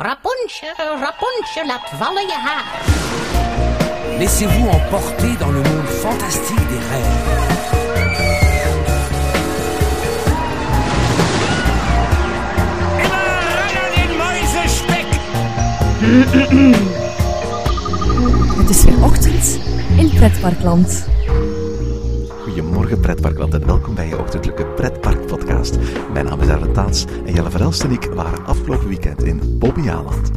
Rapunzel, Rapunzel, laat vallen je haar. Laissez-vous emporter dans le monde fantastique des rêves. Het is weer ochtend in Pretparkland. Goedemorgen pretparkland en welkom bij je ochtendelijke pretparkpodcast. Mijn naam is Arlen Taats en Jelle Verelst en ik waren afgelopen weekend in Bobbejaanland.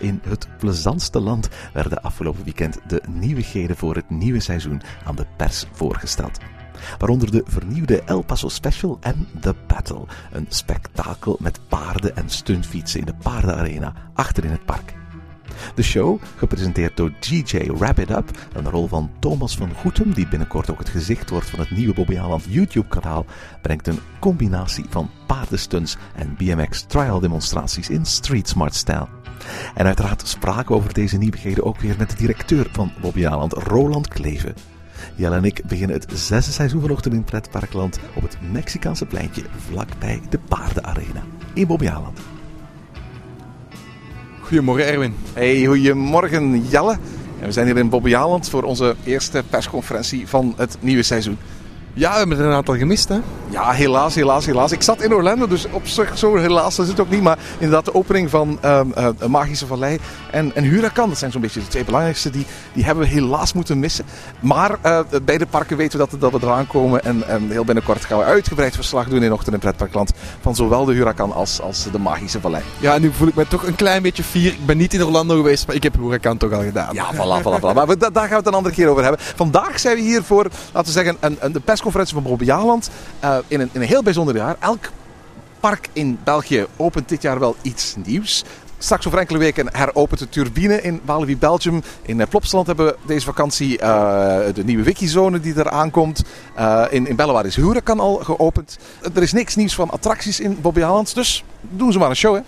In het plezantste land werden afgelopen weekend de nieuwigheden voor het nieuwe seizoen aan de pers voorgesteld. Waaronder de vernieuwde El Paso Special en The Battle, een spektakel met paarden en stuntfietsen in de paardenarena achter in het park. De show, gepresenteerd door DJ Wrap It Up, een rol van Thomas van Goetem, die binnenkort ook het gezicht wordt van het nieuwe Bobby Aland YouTube-kanaal, brengt een combinatie van paardenstunts en BMX trial demonstraties in street smart stijl. En uiteraard spraken we over deze nieuwigheden ook weer met de directeur van Bobby Aland, Roland Kleven. Jelle en ik beginnen het zesde seizoen vanochtend in Pretparkland op het Mexicaanse pleintje vlakbij de Paardenarena in Bobbejaanland. Goedemorgen Erwin. Hey, goedemorgen Jelle. En we zijn hier in Bobbejaanland voor onze eerste persconferentie van het nieuwe seizoen. Ja, we hebben er een aantal gemist hè. Ja, helaas, helaas, helaas. Ik zat in Orlando, dus op zich zo helaas is het ook niet. Maar inderdaad, de opening van eh, Magische Vallei en, en Huracan, dat zijn zo'n beetje de twee belangrijkste, die, die hebben we helaas moeten missen. Maar uh, bij de parken weten we dat, dat we eraan komen. En, en heel binnenkort gaan we uitgebreid verslag doen in Ochtend in Pretparkland van zowel de Huracan als, als de Magische Vallei. Ja, nu voel ik me toch een klein beetje fier. Ik ben niet in Orlando geweest, maar ik heb Huracan toch al gedaan. Ja, voilà, voilà, voilà. Maar we, daar gaan we het een andere keer over hebben. Vandaag zijn we hier voor, laten we zeggen, een, een, de persconferentie van Bobby Jaland. Uh, in, een, in een heel bijzonder jaar. Elk park in België opent dit jaar wel iets nieuws. Straks over enkele weken heropent de turbine in Walibi Belgium. In Plopsaland hebben we deze vakantie uh, de nieuwe wikizone die er aankomt. Uh, in, in Bellewaarde is Huracan al geopend. Er is niks nieuws van attracties in Bobbejaanland, dus doen ze maar een show hè.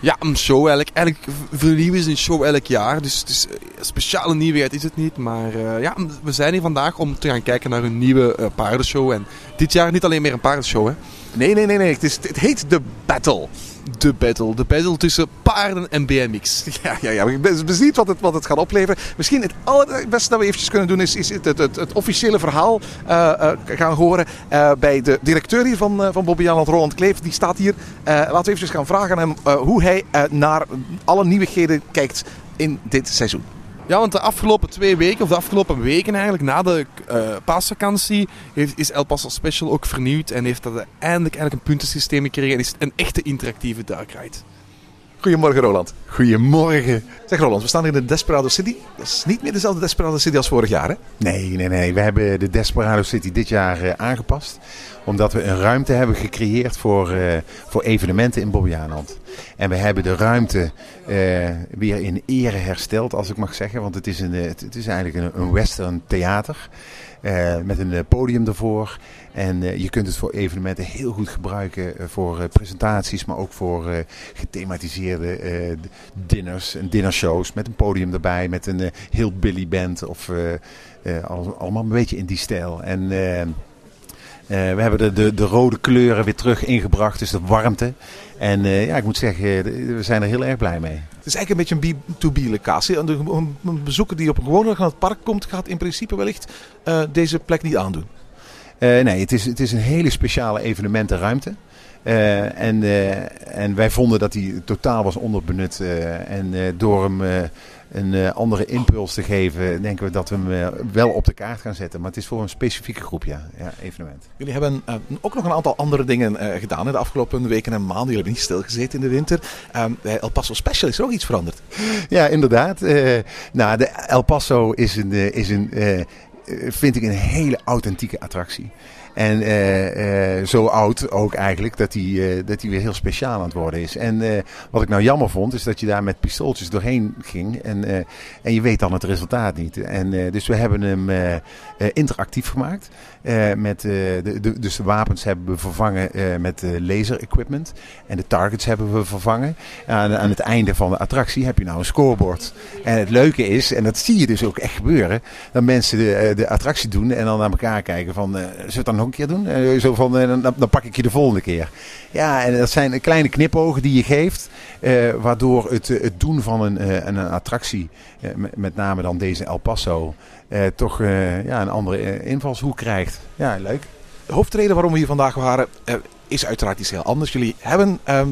Ja, een show eigenlijk. Eigenlijk vernieuwen ze een show elk jaar. Dus het is een speciale nieuwigheid is het niet. Maar uh, ja, we zijn hier vandaag om te gaan kijken naar een nieuwe uh, paardenshow. En dit jaar niet alleen meer een paardenshow hè. Nee, nee, nee, nee. Het, is, het heet The Battle. De battle. De battle tussen paarden en BMX. Ja, ja, ja. Ik ben benieuwd wat het, wat het gaat opleveren. Misschien het allerbeste dat we eventjes kunnen doen is, is het, het, het, officiële verhaal uh, uh, gaan horen uh, bij de directeur hier van, van Bobby Jan Roland Kleef. Die staat hier. laten we eventjes gaan vragen aan hem hoe hij naar alle nieuwigheden kijkt in dit seizoen. Ja, want de afgelopen twee weken, of de afgelopen weken eigenlijk, na de uh, paasvakantie, heeft, is El Paso Special ook vernieuwd en heeft dat eindelijk, eigenlijk een puntensysteem gekregen en is een echte interactieve darkride. Goedemorgen Roland. Goedemorgen. Zeg Roland, we staan in de Desperado City. Dat is niet meer dezelfde Desperado City als vorig jaar hè? Nee, nee, nee. We hebben de Desperado City dit jaar uh, aangepast. Omdat we een ruimte hebben gecreëerd voor, uh, voor evenementen in Bobbejaanland. En we hebben de ruimte uh, weer in ere hersteld, als ik mag zeggen. Want het is, een, het is eigenlijk een, een western theater. Uh, met een podium ervoor. En uh, je kunt het voor evenementen heel goed gebruiken. Voor presentaties, maar ook voor gethematiseerde dinners en dinnershows. Met een podium erbij, met een heel Billy band. Of allemaal een beetje in die stijl. En we hebben de, de, de, rode kleuren weer terug ingebracht. Dus de warmte. En ja, ik moet zeggen, we zijn er heel erg blij mee. Het is eigenlijk een beetje een B2B locatie. Een bezoeker die op een gewone dag naar het park komt, gaat in principe wellicht deze plek niet aandoen. Uh, nee, het is, het is een hele speciale evenementenruimte. Uh, en, uh, en wij vonden dat die totaal was onderbenut. en door hem een andere impuls te geven, denken we dat we hem wel op de kaart gaan zetten. Maar het is voor een specifieke groep, ja, ja evenement. Jullie hebben ook nog een aantal andere dingen gedaan in de afgelopen weken en maanden. Jullie hebben niet stilgezeten in de winter. bij El Paso Special is er ook iets veranderd. Ja, inderdaad. nou, de El Paso is een... is een vind ik een hele authentieke attractie. En eh, eh, zo oud ook eigenlijk, dat hij eh, dat hij weer heel speciaal aan het worden is. En wat ik nou jammer vond, is dat je daar met pistooltjes doorheen ging. En, en je weet dan het resultaat niet. En, dus we hebben hem interactief gemaakt. Met, de, de, dus de wapens hebben we vervangen met laser equipment. En de targets hebben we vervangen. Aan, aan het einde van de attractie heb je nou een scorebord. En het leuke is, en dat zie je dus ook echt gebeuren, dat mensen de, de attractie doen en dan naar elkaar kijken van, het dan nog een keer doen? Eh, zo van, eh, dan, dan pak ik je de volgende keer. Ja, en dat zijn kleine knipogen die je geeft, eh, waardoor het, eh, het doen van een, eh, een, attractie, met, name dan deze El Paso, eh, toch eh, ja, een andere invalshoek krijgt. Ja, leuk. De hoofdreden waarom we hier vandaag waren, is uiteraard iets heel anders. Jullie hebben ehm,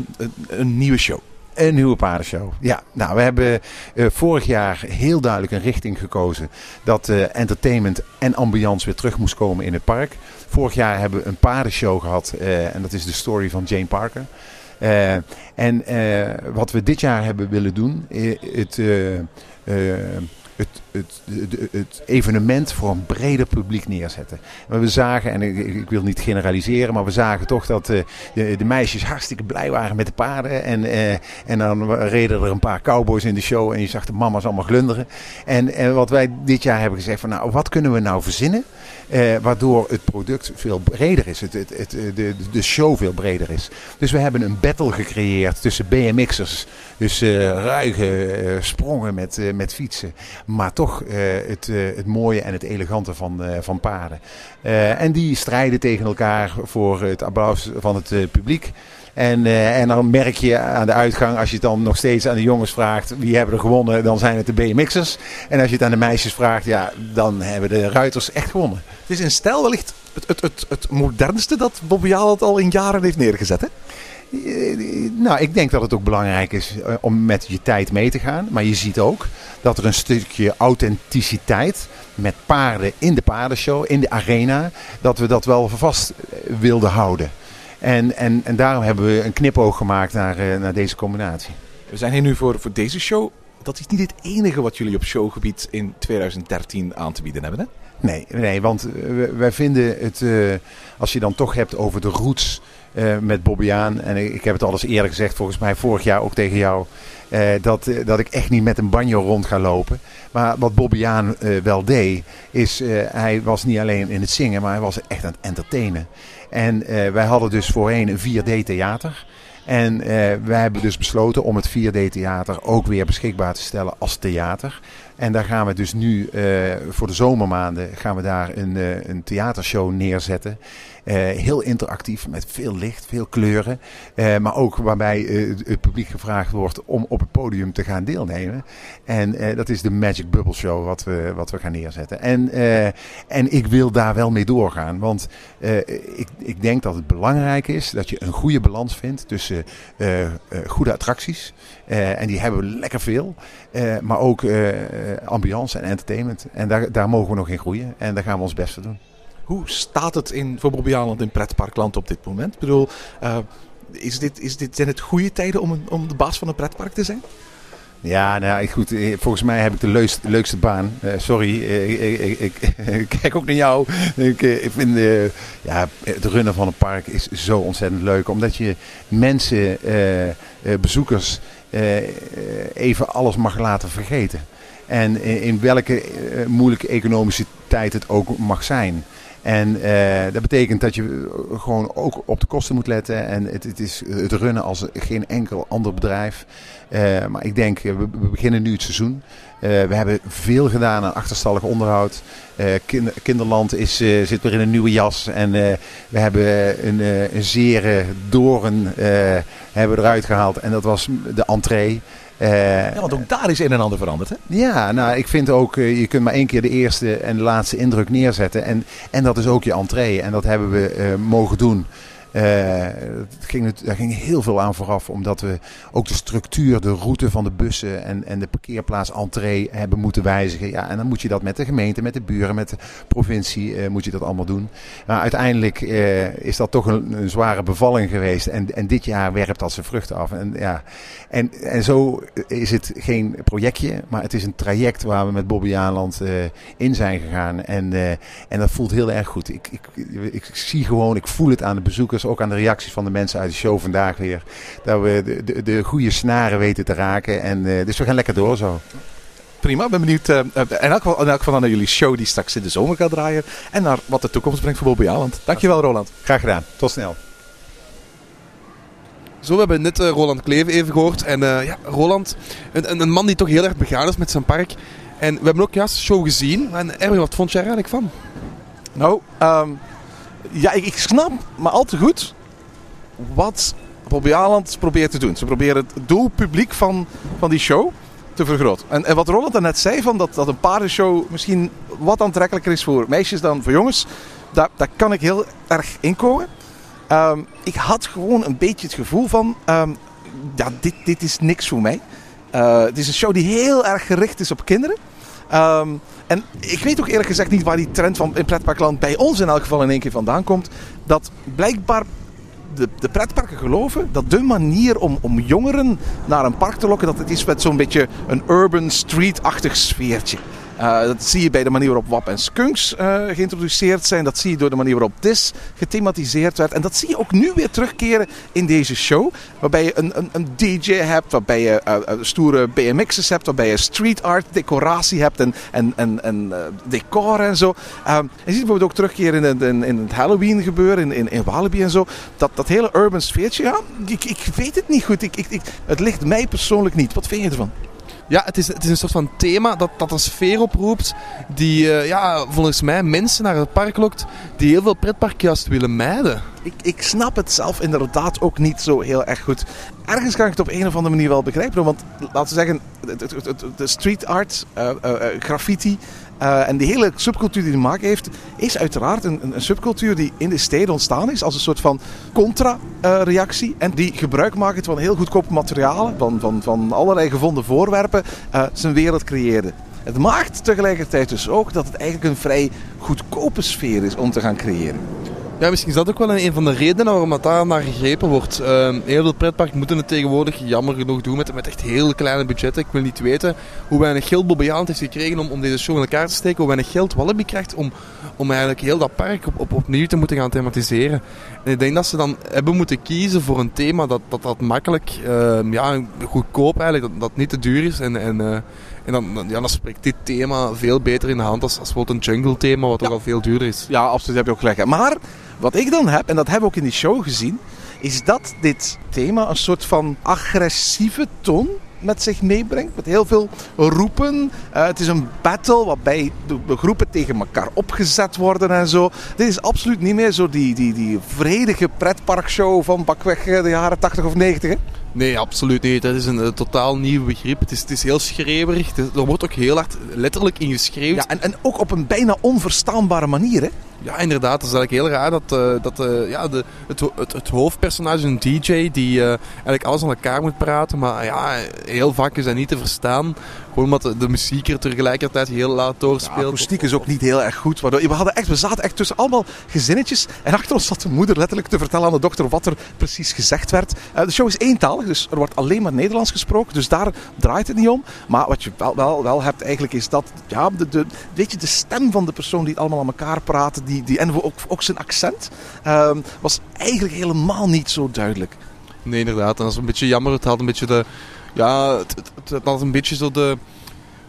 een nieuwe show. Een nieuwe paardenshow. Ja, nou, we hebben eh, vorig jaar heel duidelijk een richting gekozen dat eh, entertainment en ambiance weer terug moest komen in het park. Vorig jaar hebben we een paardenshow gehad eh, en dat is de story van Jane Parker. En wat we dit jaar hebben willen doen, het, het, het, het, evenement voor een breder publiek neerzetten. Maar we zagen, en ik, ik wil niet generaliseren, maar we zagen toch dat eh, de, de meisjes hartstikke blij waren met de paarden. En, eh, en dan reden er een paar cowboys in de show en je zag de mama's allemaal glunderen. En, en wat wij dit jaar hebben gezegd van nou, wat kunnen we nou verzinnen? Eh, waardoor het product veel breder is, het, het, de, de show veel breder is. Dus we hebben een battle gecreëerd tussen BMX'ers. Dus ruige sprongen met, met fietsen. Maar toch eh, het, eh, het mooie en het elegante van, eh, van paarden. En die strijden tegen elkaar voor het applaus van het publiek. En, en dan merk je aan de uitgang, als je het dan nog steeds aan de jongens vraagt wie hebben er gewonnen, dan zijn het de BMX'ers. En als je het aan de meisjes vraagt, ja, dan hebben de ruiters echt gewonnen. Het is in stijl wellicht het, het, het, het modernste dat Bobby het al in jaren heeft neergezet. Hè? Nou, ik denk dat het ook belangrijk is eh, om met je tijd mee te gaan. Maar je ziet ook dat er een stukje authenticiteit met paarden in de paardenshow, in de arena, dat we dat wel vast eh, wilden houden. En, en, en daarom hebben we een knipoog gemaakt naar, eh, naar deze combinatie. We zijn hier nu voor, voor deze show. Dat is niet het enige wat jullie op showgebied in 2013 aan te bieden hebben. Hè? Nee, nee want wij vinden het, als je dan toch hebt over de roots eh, met Bobbiaan. En ik heb het al eens eerder gezegd, volgens mij vorig jaar ook tegen jou. eh, dat, eh, dat ik echt niet met een banjo rond ga lopen. Maar wat Bobbiaan wel deed, is hij was niet alleen in het zingen, maar hij was echt aan het entertainen. En wij hadden dus voorheen een 4D theater. En wij hebben dus besloten om het 4D-theater ook weer beschikbaar te stellen als theater. En daar gaan we dus nu voor de zomermaanden gaan we daar een, een theatershow neerzetten. Eh, heel interactief met veel licht, veel kleuren. Eh, maar ook waarbij eh, het- publiek gevraagd wordt om op het podium te gaan deelnemen. En dat is de Magic Bubble Show wat we, wat we gaan neerzetten. En, en ik wil daar wel mee doorgaan. Want ik, ik denk dat het belangrijk is dat je een goede balans vindt tussen goede attracties. en die hebben we lekker veel. maar ook ambiance en entertainment. En daar, daar mogen we nog in groeien. En daar gaan we ons best voor doen. Hoe staat het in, voor Bobby in pretparkland op dit moment? Ik bedoel, eh, is dit, is dit, zijn het goede tijden om, een, om de baas van een pretpark te zijn? Ja, nou goed. eh, Volgens mij heb ik de leukste, baan. Eh, sorry, ik, kijk ook naar jou. Ik, vind ja, het runnen van een park is zo ontzettend leuk. Omdat je mensen, bezoekers, even alles mag laten vergeten. En in, welke moeilijke economische tijd het ook mag zijn. En eh, dat betekent dat je eh, gewoon ook op de kosten moet letten. En het, het is het runnen als geen enkel ander bedrijf. Eh, maar ik denk, we, beginnen nu het seizoen. We hebben veel gedaan aan achterstallig onderhoud. Kinder- kinderland is, zit weer in een nieuwe jas. En we hebben een, een zere doorn eh, hebben eruit gehaald. En dat was de entree. Eh, Ja, want ook daar is een en ander veranderd. Hè? ja, nou, ik vind ook, eh, je kunt maar één keer de eerste en de laatste indruk neerzetten. En, en dat is ook je entree. En dat hebben we eh, mogen doen. Eh, ging, daar ging heel veel aan vooraf, omdat we ook de structuur, de route van de bussen en, en de parkeerplaats entree hebben moeten wijzigen. Ja, en dan moet je dat met de gemeente, met de buren, met de provincie, eh, moet je dat allemaal doen. Maar uiteindelijk eh, is dat toch een, een zware bevalling geweest. En, en dit jaar werpt dat zijn vruchten af. En, ja, en, en zo is het geen projectje, maar het is een traject waar we met Bobby Aanland in zijn gegaan. En, en dat voelt heel erg goed. Ik, ik, ik zie gewoon, ik voel het aan de bezoekers, ook aan de reacties van de mensen uit de show vandaag weer. Dat we de, de, de goede snaren weten te raken. En, eh, dus we gaan lekker door zo. Prima, ik ben benieuwd eh, eh, in, elk geval, in elk geval naar jullie show die straks in de zomer gaat draaien. En naar wat de toekomst brengt voor Bobby Aland. Dankjewel Roland. Graag gedaan. Tot snel. Zo, we hebben net Roland Kleven even gehoord. En eh, ja, Roland, een, een- een man die toch heel erg begaan is met zijn park. En we hebben ook juist de show gezien. En Erwin, wat vond jij er eigenlijk van? Nou, ehm, ja, ik, ik snap maar al te goed wat Bobby Aland probeert te doen. Ze proberen het doelpubliek van, van die show te vergroten. En, en wat Roland net zei, van dat, dat een paardenshow misschien wat aantrekkelijker is voor meisjes dan voor jongens, daar, daar kan ik heel erg inkomen. Ehm, ik had gewoon een beetje het gevoel van, ehm, ja, dit, dit is niks voor mij. Eh, het is een show die heel erg gericht is op kinderen. Ehm, en ik weet ook eerlijk gezegd niet waar die trend van in pretparkland bij ons in elk geval in één keer vandaan komt. Dat blijkbaar de, de pretparken geloven dat de manier om, om jongeren naar een park te lokken, dat het is met zo'n beetje een urban street-achtig sfeertje. Eh, dat zie je bij de manier waarop WAP en Skunks eh, geïntroduceerd zijn. Dat zie je door de manier waarop Dis gethematiseerd werd. En dat zie je ook nu weer terugkeren in deze show. Waarbij je een, een, een DJ hebt, waarbij je eh, stoere BMX'ers hebt, waarbij je street art decoratie hebt en, en, en, en decor en zo. En je ziet bijvoorbeeld ook terugkeren in, in, in het Halloween gebeuren, in, in, in Walibi en zo. Dat, dat hele urban sfeertje, ja, ik, ik weet het niet goed. Ik, ik, ik, het ligt mij persoonlijk niet. Wat vind je ervan? Ja, het is, het is een soort van thema dat, dat een sfeer oproept die eh, ja, volgens mij mensen naar het park lokt die heel veel pretpark juist willen mijden. Ik, ik snap het zelf inderdaad ook niet zo heel erg goed. Ergens kan ik het op een of andere manier wel begrijpen. Want laten we zeggen, de street art, eh, eh, graffiti eh, en die hele subcultuur die te maken heeft, is uiteraard een, een, subcultuur die in de steden ontstaan is als een soort van contra-reactie. en die gebruik maakt van heel goedkope materialen, van, van, van allerlei gevonden voorwerpen, eh, zijn wereld creëerde. Het maakt tegelijkertijd dus ook dat het eigenlijk een vrij goedkope sfeer is om te gaan creëren. Ja, misschien is dat ook wel een, van de redenen waarom daar naar gegrepen wordt. Ehm, heel veel pretparken moeten het tegenwoordig jammer genoeg doen met, met echt heel kleine budgetten. Ik wil niet weten hoe weinig geld Bobby heeft gekregen om, om deze show in elkaar te steken. Hoe weinig geld Wallaby krijgt om, om eigenlijk heel dat park op, op, opnieuw te moeten gaan thematiseren. En ik denk dat ze dan hebben moeten kiezen voor een thema dat dat, dat makkelijk, ehm, ja, goedkoop eigenlijk, dat, dat niet te duur is. En, en, eh, en dan, dan- ja, dan spreekt dit thema veel beter in de hand als, als bijvoorbeeld een jungle thema, wat ook al veel duurder is. Ja, absoluut heb je ook gelijk. Maar wat ik dan heb, en dat hebben we ook in die show gezien, is dat dit thema een soort van agressieve toon met zich meebrengt. Met heel veel roepen. Eh, het is een battle waarbij de, de groepen tegen elkaar opgezet worden en zo. Dit is absoluut niet meer zo die, die, die vredige pretparkshow van bakweg eh, de jaren 80 of 90. Hè? Nee, absoluut niet. Dat is een, totaal nieuw begrip. Het is, het is heel schreeuwerig. Er wordt ook heel hard letterlijk in geschreeuwd. Ja, en, en ook op een bijna onverstaanbare manier. Hè? Ja, inderdaad. Het is eigenlijk heel raar dat, eh, dat eh, ja, de, het, het, hoofdpersonage, een DJ, die eh, eigenlijk alles aan elkaar moet praten. Maar ja, heel vaak is dat niet te verstaan. Gewoon omdat de, de muziek er tegelijkertijd heel laat De doorspeelt. akoestiek is ook niet heel erg goed. Waardoor, we, hadden echt, we zaten echt tussen allemaal gezinnetjes. En achter ons zat de moeder letterlijk te vertellen aan de dokter wat er precies gezegd werd. De show is eentalig, dus er wordt alleen maar Nederlands gesproken. Dus daar draait het niet om. Maar wat je wel, wel, wel hebt eigenlijk is dat... Ja, de, de, weet je, de stem van de persoon die het allemaal aan elkaar praten. Die, die, en ook, ook zijn accent. ehm, was eigenlijk helemaal niet zo duidelijk. Nee, inderdaad. En dat is een beetje jammer. Het had een beetje de... Ja, het, het, had een beetje zo de...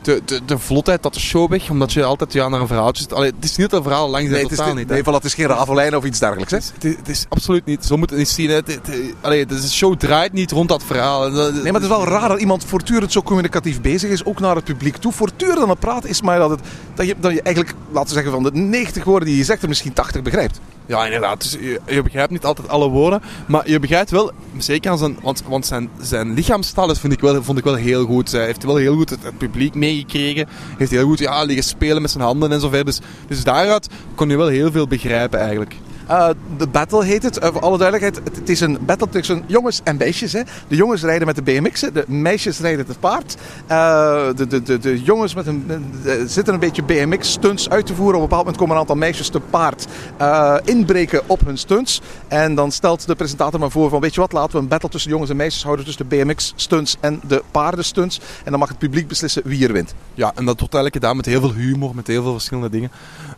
De, de, de vlotheid dat de show weg, omdat je altijd ja, naar een verhaaltje zit. Allee, het is niet dat een verhaal lang is, Nee, is, totaal niet. hè. nee, voilà, het is geen ravelijn of iets dergelijks. Hè? Het is, het is absoluut niet. Zo moet het niet zien. Hè. Het, het, allee, de show draait niet rond dat verhaal. Nee, maar het is wel raar dat iemand voortdurend zo communicatief bezig is, ook naar het publiek toe. Voortdurend aan het praten is maar dat, het, dat, je, dat je eigenlijk, laten we zeggen, van de 90 woorden die je zegt, er misschien 80 begrijpt. Ja, inderdaad. Dus je, je begrijpt niet altijd alle woorden. Maar je begrijpt wel, zeker aan zijn... Want, want zijn, zijn lichaamstaal is, vind ik wel, vond ik wel heel goed. Hij heeft wel heel goed het, het publiek meegekregen. Heeft heel goed ja, liggen spelen met zijn handen en zo verder. Dus, dus daaruit kon je wel heel veel begrijpen eigenlijk. Uh, de Battle heet het. Uh, voor alle duidelijkheid, het, is een battle tussen jongens en meisjes. Hè. De jongens rijden met de BMX'en, de meisjes rijden het paard. Uh, de, de, de, de, jongens met een, zitten een beetje BMX-stunts uit te voeren. Op een bepaald moment komen een aantal meisjes te paard inbreken op hun stunts. En dan stelt de presentator maar voor van, weet je wat, laten we een battle tussen jongens en meisjes houden. Tussen de BMX-stunts en de paardenstunts. En dan mag het publiek beslissen wie er wint. Ja, en dat wordt eigenlijk gedaan met heel veel humor, met heel veel verschillende dingen.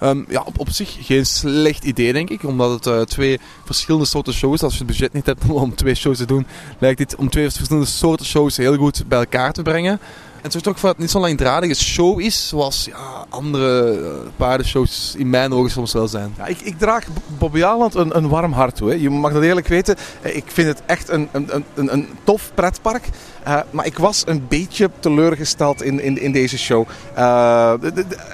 Um, ja, op, op zich geen slecht idee, denk ik. Omdat het uh, twee verschillende soorten shows, als je het budget niet hebt om twee shows te doen, lijkt dit om twee verschillende soorten shows heel goed bij elkaar te brengen. En zorgt ook voor dat het niet zo'n langdradige show is, zoals ja, andere uh, paardenshows in mijn ogen soms wel zijn. Ja, ik, ik draag Bobby Aland een, een warm hart toe. Je mag dat eerlijk weten. Eh, ik vind het echt een, een, een, een tof pretpark. Uh, maar ik was een beetje teleurgesteld in, in, in deze show. Uh,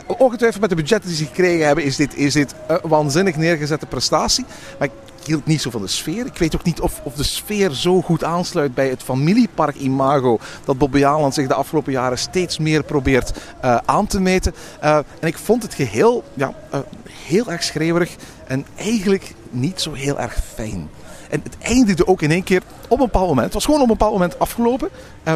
ongetwijfeld met de budgetten die ze gekregen hebben, is dit, is dit een waanzinnig neergezette prestatie. Maar hield niet zo van de sfeer. Ik weet ook niet of, of de sfeer zo goed aansluit bij het familiepark imago dat Bobby Aland zich de afgelopen jaren steeds meer probeert uh, aan te meten. Uh, en ik vond het geheel ja, uh, heel erg schreeuwerig en eigenlijk niet zo heel erg fijn. En het eindigde ook in één keer op een bepaald moment. Het was gewoon op een bepaald moment afgelopen.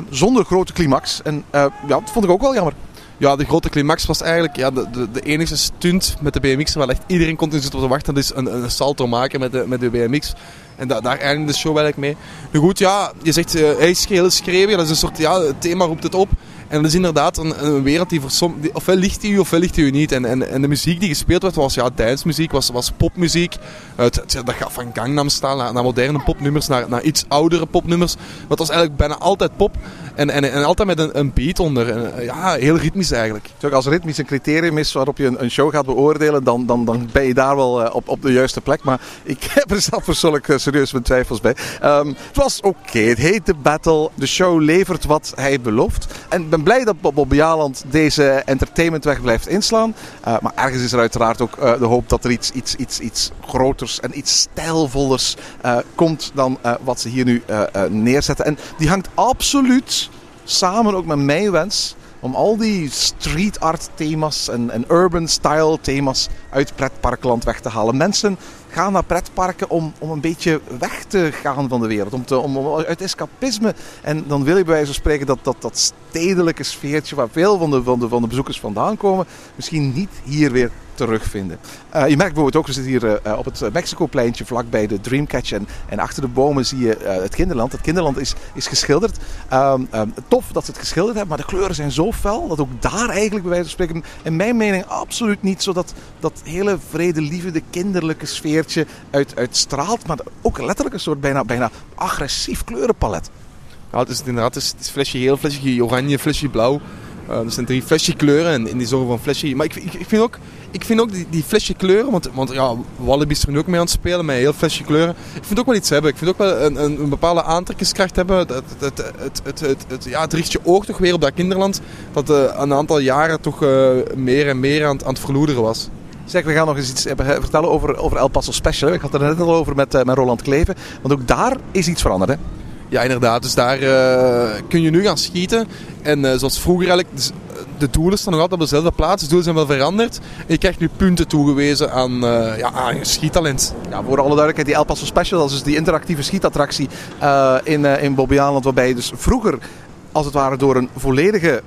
zonder grote climax. En ja, dat vond ik ook wel jammer. Ja, de grote climax was eigenlijk ja, de, de, de enige stunt met de BMX waar echt iedereen continu zit op te wachten. Dat is een, een salto maken met de, met de BMX. En da, daar eindigde de show eigenlijk mee. Nu goed, ja, je zegt uh, hij is. Dat is een soort, ja, thema roept het op. En dat is inderdaad een, een wereld die voor som, die, ofwel ligt hij u ofwel ligt hij u niet. En, en, en de muziek die gespeeld werd was ja, dansmuziek, was, was popmuziek. Het, het, dat gaat van Gangnam naar, naar moderne popnummers, naar, naar iets oudere popnummers. Maar het was eigenlijk bijna altijd pop. En, en, en altijd met een, een beat onder. En, ja, heel ritmisch eigenlijk. Als ritmisch een criterium is waarop je een, een show gaat beoordelen, dan, dan, dan ben je daar wel uh, op, op de juiste plek. Maar ik heb er zelf persoonlijk uh, serieus mijn twijfels bij. Um, het was oké, het heet de battle. De show levert wat hij belooft. En ik ben blij dat Bob Jaland deze entertainmentweg blijft inslaan. Maar ergens is er uiteraard ook de hoop dat er iets, iets, iets, iets groters en iets stijlvollers komt dan wat ze hier nu neerzetten. En die hangt absoluut samen ook met mijn wens om al die street art thema's en, en urban style thema's uit pretparkland weg te halen. Mensen gaan naar pretparken om, om een beetje weg te gaan van de wereld. Om, te, om, uit escapisme. En dan wil je bij wijze van spreken dat, dat, dat stedelijke sfeertje waar veel van de, van, de, van de bezoekers vandaan komen, misschien niet hier weer terugvinden. Uh, je merkt bijvoorbeeld ook, we zitten hier uh, op het Mexico-pleintje vlakbij de Dreamcatch. En, achter de bomen zie je uh, het kinderland. Het kinderland is, is geschilderd. Um, um, tof dat ze het geschilderd hebben, maar de kleuren zijn zo fel dat ook daar eigenlijk bij wijze van spreken, in mijn mening, absoluut niet zo dat, dat hele vredelievende kinderlijke uit, uitstraalt. Maar ook letterlijk een soort bijna, bijna agressief kleurenpalet. Ja, het is inderdaad het is, het is flesje geel, flesje oranje, flesje blauw. Uh, er zijn drie flesje kleuren en in die zorg van flesje. Maar ik, ik, vind ook, ik vind ook die, die flesje kleuren, want, want ja, Wallaby is er nu ook mee aan het spelen met heel flesje kleuren. Ik vind ook wel iets hebben. Ik vind ook wel een, een, bepaalde aantrekkingskracht hebben. Het, het, het, het, het, ja, het richt je oog toch weer op dat kinderland dat uh, een aantal jaren toch uh, meer en meer aan, aan het verloederen was. Zeg, we gaan nog eens iets vertellen over, over El Paso Special. Ik had het er net al over met, met Roland Kleven. Want ook daar is iets veranderd, hè? Ja, inderdaad. Dus daar uh, kun je nu gaan schieten. En uh, zoals vroeger eigenlijk, dus de doelen staan nog altijd op dezelfde plaats. De doelen zijn wel veranderd. En je krijgt nu punten toegewezen aan, uh, ja, aan je schiettalent. Ja, voor alle duidelijkheid, die El Paso Special, dat is dus die interactieve schietattractie in, in Bobbejaanland. Waarbij je dus vroeger, als het ware door een volledige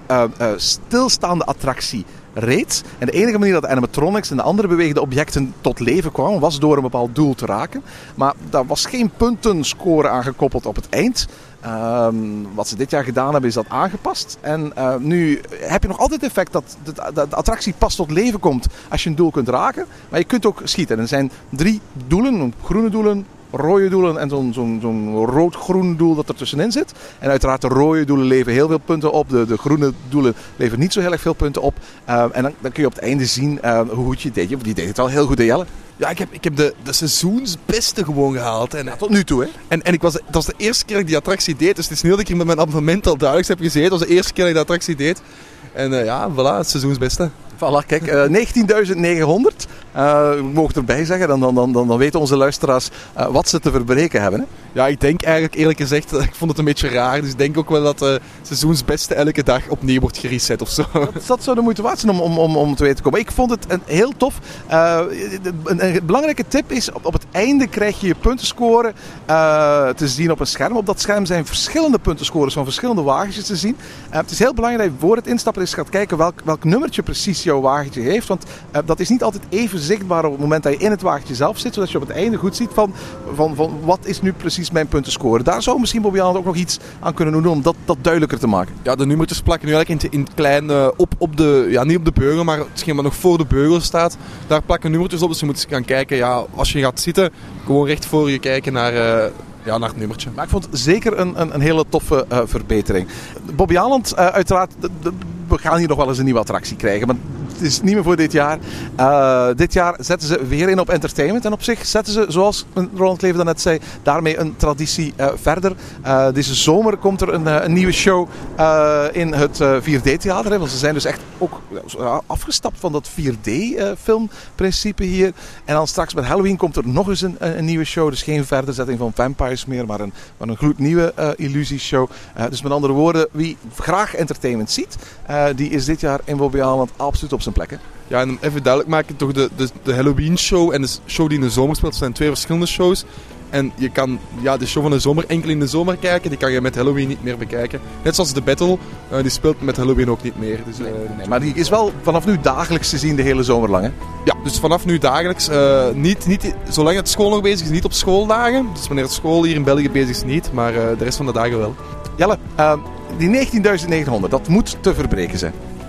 stilstaande attractie reed. En de enige manier dat animatronics en de andere bewegende objecten tot leven kwamen, was door een bepaald doel te raken. Maar daar was geen puntenscore aan gekoppeld op het eind. Um, wat ze dit jaar gedaan hebben, is dat aangepast. En uh, nu heb je nog altijd het effect dat de, attractie pas tot leven komt als je een doel kunt raken. Maar je kunt ook schieten. En er zijn drie doelen: groene doelen, rode doelen en zo'n zo'n zo'n rood-groen doel dat er tussenin zit. En uiteraard de rode doelen leveren heel veel punten op. De, de groene doelen leveren niet zo heel erg veel punten op. Uh, en dan, dan, kun je op het einde zien uh, hoe goed je deed. Die deed het wel heel goed, Jelle? Ja, ik heb, ik heb de, de seizoensbeste gewoon gehaald. En, ja, tot nu toe, hè? En, en ik was, dat was de eerste keer dat ik die attractie deed. Dus het is niet dat ik hier met mijn abonnement al duidelijk heb gezeten. Dat was de eerste keer dat ik die attractie deed. En uh, ja, voilà, het seizoensbeste. Voilà, kijk, uh, 19.900. Uh, ik mogen erbij zeggen, dan, dan, dan, dan weten onze luisteraars uh, wat ze te verbreken hebben. Hè? Ja, ik denk eigenlijk eerlijk gezegd, ik vond het een beetje raar. Dus ik denk ook wel dat de seizoensbeste elke dag opnieuw wordt gereset of zo. Dat, dat zou de moeite waard zijn om, om, om, om te weten te komen. Ik vond het een, heel tof. Een, een, belangrijke tip is, op, op het einde krijg je je puntenscore te zien op een scherm. Op dat scherm zijn verschillende puntenscores van verschillende wagentjes te zien. het is heel belangrijk dat je voor het instappen eens gaat kijken welk, welk nummertje precies jouw wagentje heeft. Want dat is niet altijd even zichtbaar op het moment dat je in het wagentje zelf zit. Zodat je op het einde goed ziet van, van, van wat is nu precies mijn puntenscore. Daar zou misschien Bobby Allen ook nog iets aan kunnen doen om dat, dat duidelijker te maken. Ja, de nummertjes plakken nu eigenlijk in, in klein uh, op, op de, ja niet op de beugel, maar hetgeen wat nog voor de beugel staat. Daar plakken nummertjes op, dus je moet gaan kijken, ja, als je gaat zitten, gewoon recht voor je kijken naar... Ja, naar het nummertje. Maar ik vond het zeker een, een, een hele toffe uh, verbetering. Bobby Aland, uh, uiteraard, we gaan hier nog wel eens een nieuwe attractie krijgen. Maar het is niet meer voor dit jaar. Uh, dit jaar zetten ze weer in op entertainment. En op zich zetten ze, zoals Roland Klever net zei, daarmee een traditie uh, verder. Uh, deze zomer komt er een, een nieuwe show in het 4D-theater. Want ze zijn dus echt ook afgestapt van dat 4D-filmprincipe hier. En dan straks met Halloween komt er nog eens een, een nieuwe show. Dus geen verderzetting van Vampires meer, maar een, maar een gloednieuwe illusieshow. dus met andere woorden, wie graag entertainment ziet, die is dit jaar in Bobby Aland absoluut op zijn plek. Hè? Ja, en even duidelijk maken, toch de, de, de Halloween show en de show die in de zomer speelt, zijn twee verschillende shows. En je kan ja, de show van de zomer enkel in de zomer kijken. Die kan je met Halloween niet meer bekijken. Net zoals de Battle, uh, die speelt met Halloween ook niet meer. Dus, uh, nee, nee, maar die is wel vanaf nu dagelijks te zien de hele zomer lang. Hè? Ja, dus vanaf nu dagelijks. Uh, niet, niet, zolang het school nog bezig is, niet op schooldagen. Dus wanneer het school hier in België bezig is, niet. Maar de rest van de dagen wel. Jelle, die 19.900, dat moet te verbreken zijn.